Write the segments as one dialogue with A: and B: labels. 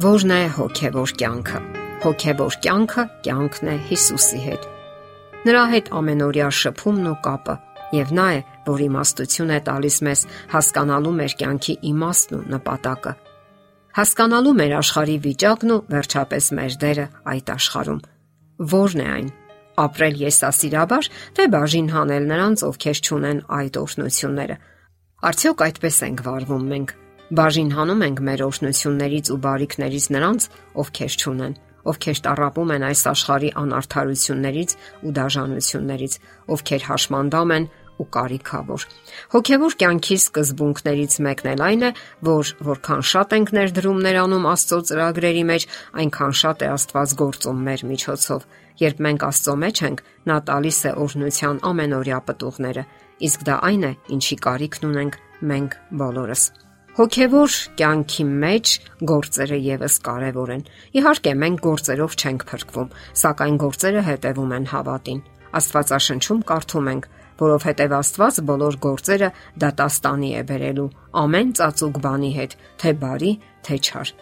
A: Որն է հոգևոր կյանքը։ Հոգևոր կյանքը կյանքն է Հիսուսի հետ։ Նրա հետ ամենօրյա շփումն ու կապը եւ նա է, որ իմաստություն է տալիս մեզ հասկանալու մեր կյանքի իմաստն ու նպատակը։ Հասկանալու մեր աշխարհի վիճակն ու վերջապես մեր դերը այդ աշխարհում։ Որն է այն։ Ապրել եսասիրաբար, թե բաժին հանել նրանց, ովքեր ճունեն այդ օրհնությունները։ Արդյոք այդպես ենք վարվում մենք բաժին հանում ենք մեր օրհնություններից ու բարիքներից նրանց, ովքեր ճունեն, ովքեր տարապում են այս աշխարհի անարթարություններից ու դաժանություններից, ովքեր հաշմանդամ են ու կարիքավոր։ Հոգևոր կյանքի սկզբունքներից մեկն էլ այն է, որ որքան շատ ենք ներդրումներ անում Աստծո ծրագրերի մեջ, այնքան շատ է Աստված գործում մեր միջոցով։ Երբ մենք Աստծո մեջ ենք, նա տալիս է օրհնության ամենօրյա պտուղները, իսկ դա այն է, ինչի կարիքն ունենք մենք բոլորս։ Հոգևոր կյանքի մեջ գործերը եւս կարեւոր են։ Իհարկե, մենք գործերով չենք փրկվում, սակայն գործերը հետևում են հավատին։ Աստվածաշնչում կարդում ենք, որովհետև Աստված բոլոր գործերը դատաստանի է բերելու ամեն ծածուկ բանի հետ, թե բարի, թե չար։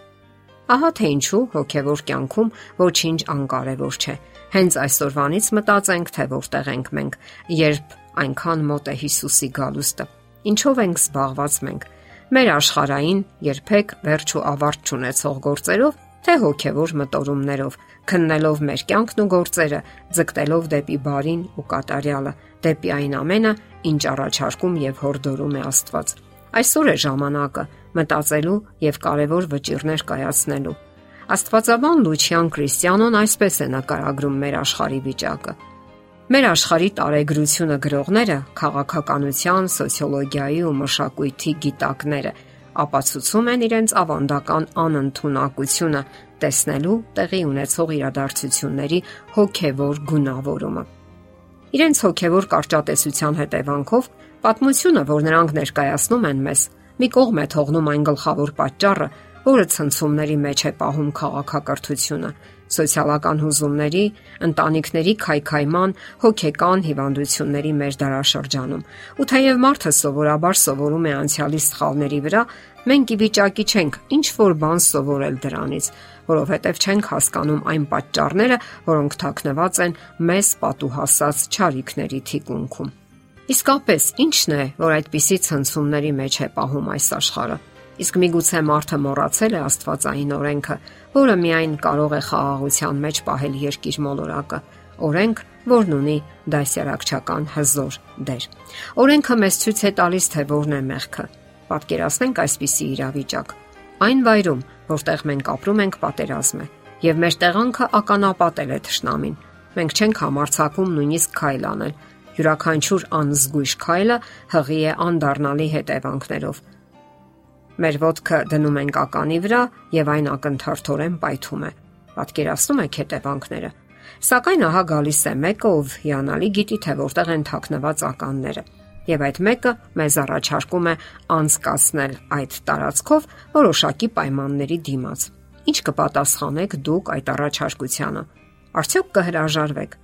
A: Ահա թե ինչու հոգևոր կյանքում ոչինչ անկարևոր չէ։ Հենց այսօրվանից մտածենք, թե որտեղ ենք մենք, երբ այնքան մոտ է Հիսուսի գալուստը։ Ինչով ենք զբաղված մենք մեր աշխարհային երբեք վերջ ու ավարտ չունեցող գործերով, թե հոգևոր մտորումներով, քննելով մեր կյանքն ու գործերը, ձգտելով դեպի բարին ու կատարյալը, դեպի այն ամենը, ինչ առաջարկում եւ հորդորում է Աստված։ Այսօր է ժամանակը մտածելու եւ կարևոր վճիրներ կայացնելու։ Աստվածաբան Լուչիան Քրիստիանոն այսպես է նկարագրում մեր աշխարհի վիճակը։ Մեր աշխարհի տարեգրությունը գրողները, քաղաքականության, սոցիոլոգիայի ու մշակույթի գիտակները ապացուցում են իրենց ավանդական անընդունակությունը տեսնելու տեղի ունեցող իրադարձությունների հոգևոր գունավորումը։ Իրենց հոգևոր կարճատեսության հետևանքով պատմությունը, որ նրանք ներկայացնում են մեզ, մի կողմ է թողնում այն գլխավոր պատճառը, որը ցնցումների մեջ է պահում քաղաքակրթությունը, սոցիալական հուզումների, ընտանիքների քայքայման, հոգեկան հիվանդությունների մեր դարաշրջանում։ Ու թեև մարդը սովորաբար սովորում է անցյալի սխալների վրա, մենք ի վիճակի չենք ինչ որ բան սովորել դրանից, որովհետև չենք հասկանում այն պատճառները, որոնք թաքնված են մեզ պատուհասած ճարիքների թիկունքում։ Իսկապես, ի՞նչն է, որ այդպիսի ցնցումների մեջ է պահում այս աշխարհը։ Իսկ միգուցե մարդը մոռացել է Աստվածային օրենքը, որը միայն կարող է խաղաղության մեջ պահել երկիր մոլորակը։ Օրենք, որն ունի դասյարակչական հզոր դեր։ Օրենքը մեզ ցույց է տալիս, թե որն է մեղքը։ Պատկերացնենք այսպիսի իրավիճակ։ Այն վայրում, որտեղ մենք ապրում ենք, պատերազմ է, եւ մեր տեղանքը ականապատել է ճշնամին։ Մենք չենք համարցակում նույնիսկ քայլ անել։ Յուրաքանչյուր անզգույշ քայլը հղի է անդառնալի հետևանքներով Մեր ոդկը դնում ենք ականի վրա եւ այն ակնթարթորեն պայթում է։ Պատկերացնում եք հետևանքները։ Սակայն ահա գալիս է մեկը, ով հիանալի գիտի թե որտեղ են թաքնված ականները։ Եվ այդ մեկը մեզ առաջարկում է անցկացնել այդ տարածքով որոշակի պայմանների դիմաց։ Ինչ կպատասխանեք դուք այդ առաջարկությանը։ Արդյոք կհրաժարվեք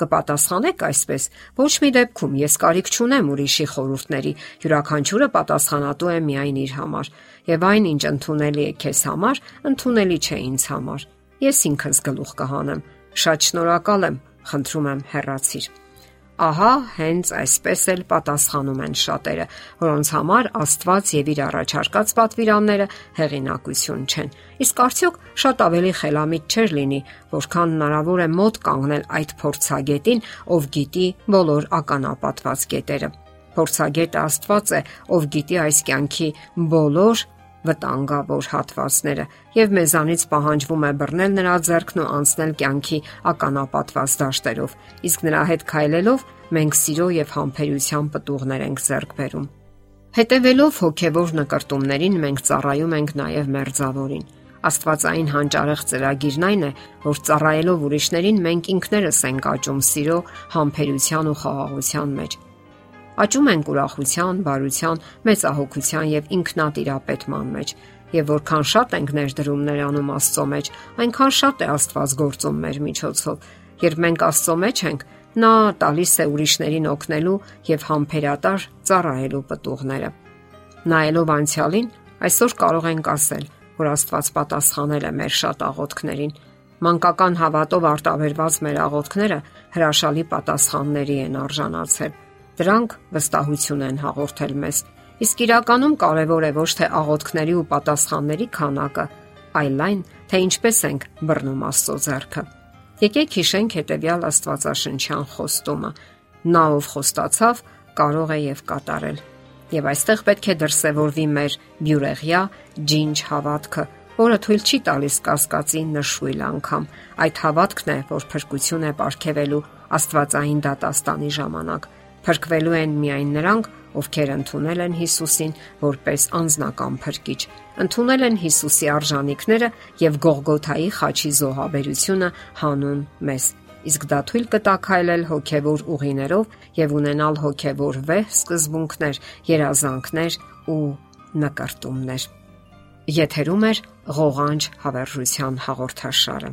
A: կպատասխանեք այսպես։ Ոչ մի դեպքում ես կարիք չունեմ ուրիշի խորհուրդների։ Յուրաքանչյուրը պատասխանատու է միայն իր համար, եւ այն ինչ ընդունելի է քեզ համար, ընդունելի չէ ինձ համար։ Ես ինքս գլուխ կհանեմ։ Շատ շնորհակալ եմ, խնդրում եմ հեռացիր։ Ահա հենց այսպես էլ պատասխանում են շատերը, որոնց համար Աստված եւ իր առաջարկած պատվիրանները հեղինակություն չեն։ Իսկ արդյոք շատ ավելի խելամիտ չէր լինի, որքան հնարավոր է մոտ կանգնել այդ փորձագետին, ով գիտի բոլոր ականապատված կետերը։ Փորձագետը Աստված է, ով գիտի այս կյանքի բոլոր վտանգավոր հատվածները եւ մեզանից պահանջվում է բռնել նրա ձեռքն ու անցնել կյանքի ականապատված դաշտերով իսկ նրա հետ քայլելով մենք սիրո եւ համբերության պտուղներ ենք ձեռք բերում հետևելով հոգեվոր նկարտումներին մենք ծառայում ենք նաեւ մերձավորին Աստվածային հանճարեղ ծրագիրն այն է, որ ծառայելով ուրիշներին մենք ինքներս ենք աճում սիրո, համբերության ու խաղաղության մեջ աճում ենք ուրախության, բարության, մեծահոգության եւ ինքնատիրապետման մեջ։ Եվ որքան շատ ենք ներդրումներ անում Աստծո մեջ, այնքան շատ է Աստված գործում մեր միջոցով։ Երբ մենք Աստծո մեջ ենք, նա տալիս է ուրիշներին օգնելու եւ համբերատար ծառայելու պտուղները։ Նայելով անցյալին, այսօր կարող ենք ասել, որ Աստված պատասխանել է մեր շատ աղոթքներին։ Մանկական հավատով արտաբերված մեր աղոթքները հրաշալի պատասխանների են արժանացել։ Դրանք վստահություն են հաղորդել մեզ։ Իսկ իրականում կարևոր է ոչ թե աղոթքների ու պատասխանների քանակը, այլ այն, թե ինչպես ենք բռնում Աստծո ձեռքը։ Եկեք հիշենք հետեւյալ Աստվածաշնչյան խոստումը. Նա ով խոստացավ, կարող է եւ կատարել։ Եվ այստեղ պետք է դրսևորվի մեր բյուրեղյա ջինջ հավատքը, որը թույլ չի տալիս կասկածի նշույլ անգամ։ Այդ հավատքն է, որ փրկություն է ապարգևելու Աստվածային դատաստանի ժամանակ Փրկվելու են միայն նրանք, ովքեր ընդունել են Հիսուսին որպես անznական փրկիչ։ Ընդունել են Հիսուսի արժանինքները եւ Գողգոթայի խաչի զոհաբերությունը հանուն մեզ։ Իսկ դա թույլ կտա քայլել հոգևոր ուղիներով եւ ունենալ հոգևոր վեհ սկզբունքներ, երազանքներ ու նկարտումներ։ Եթերում է ղողանջ հավերժության հաղորդաշարը։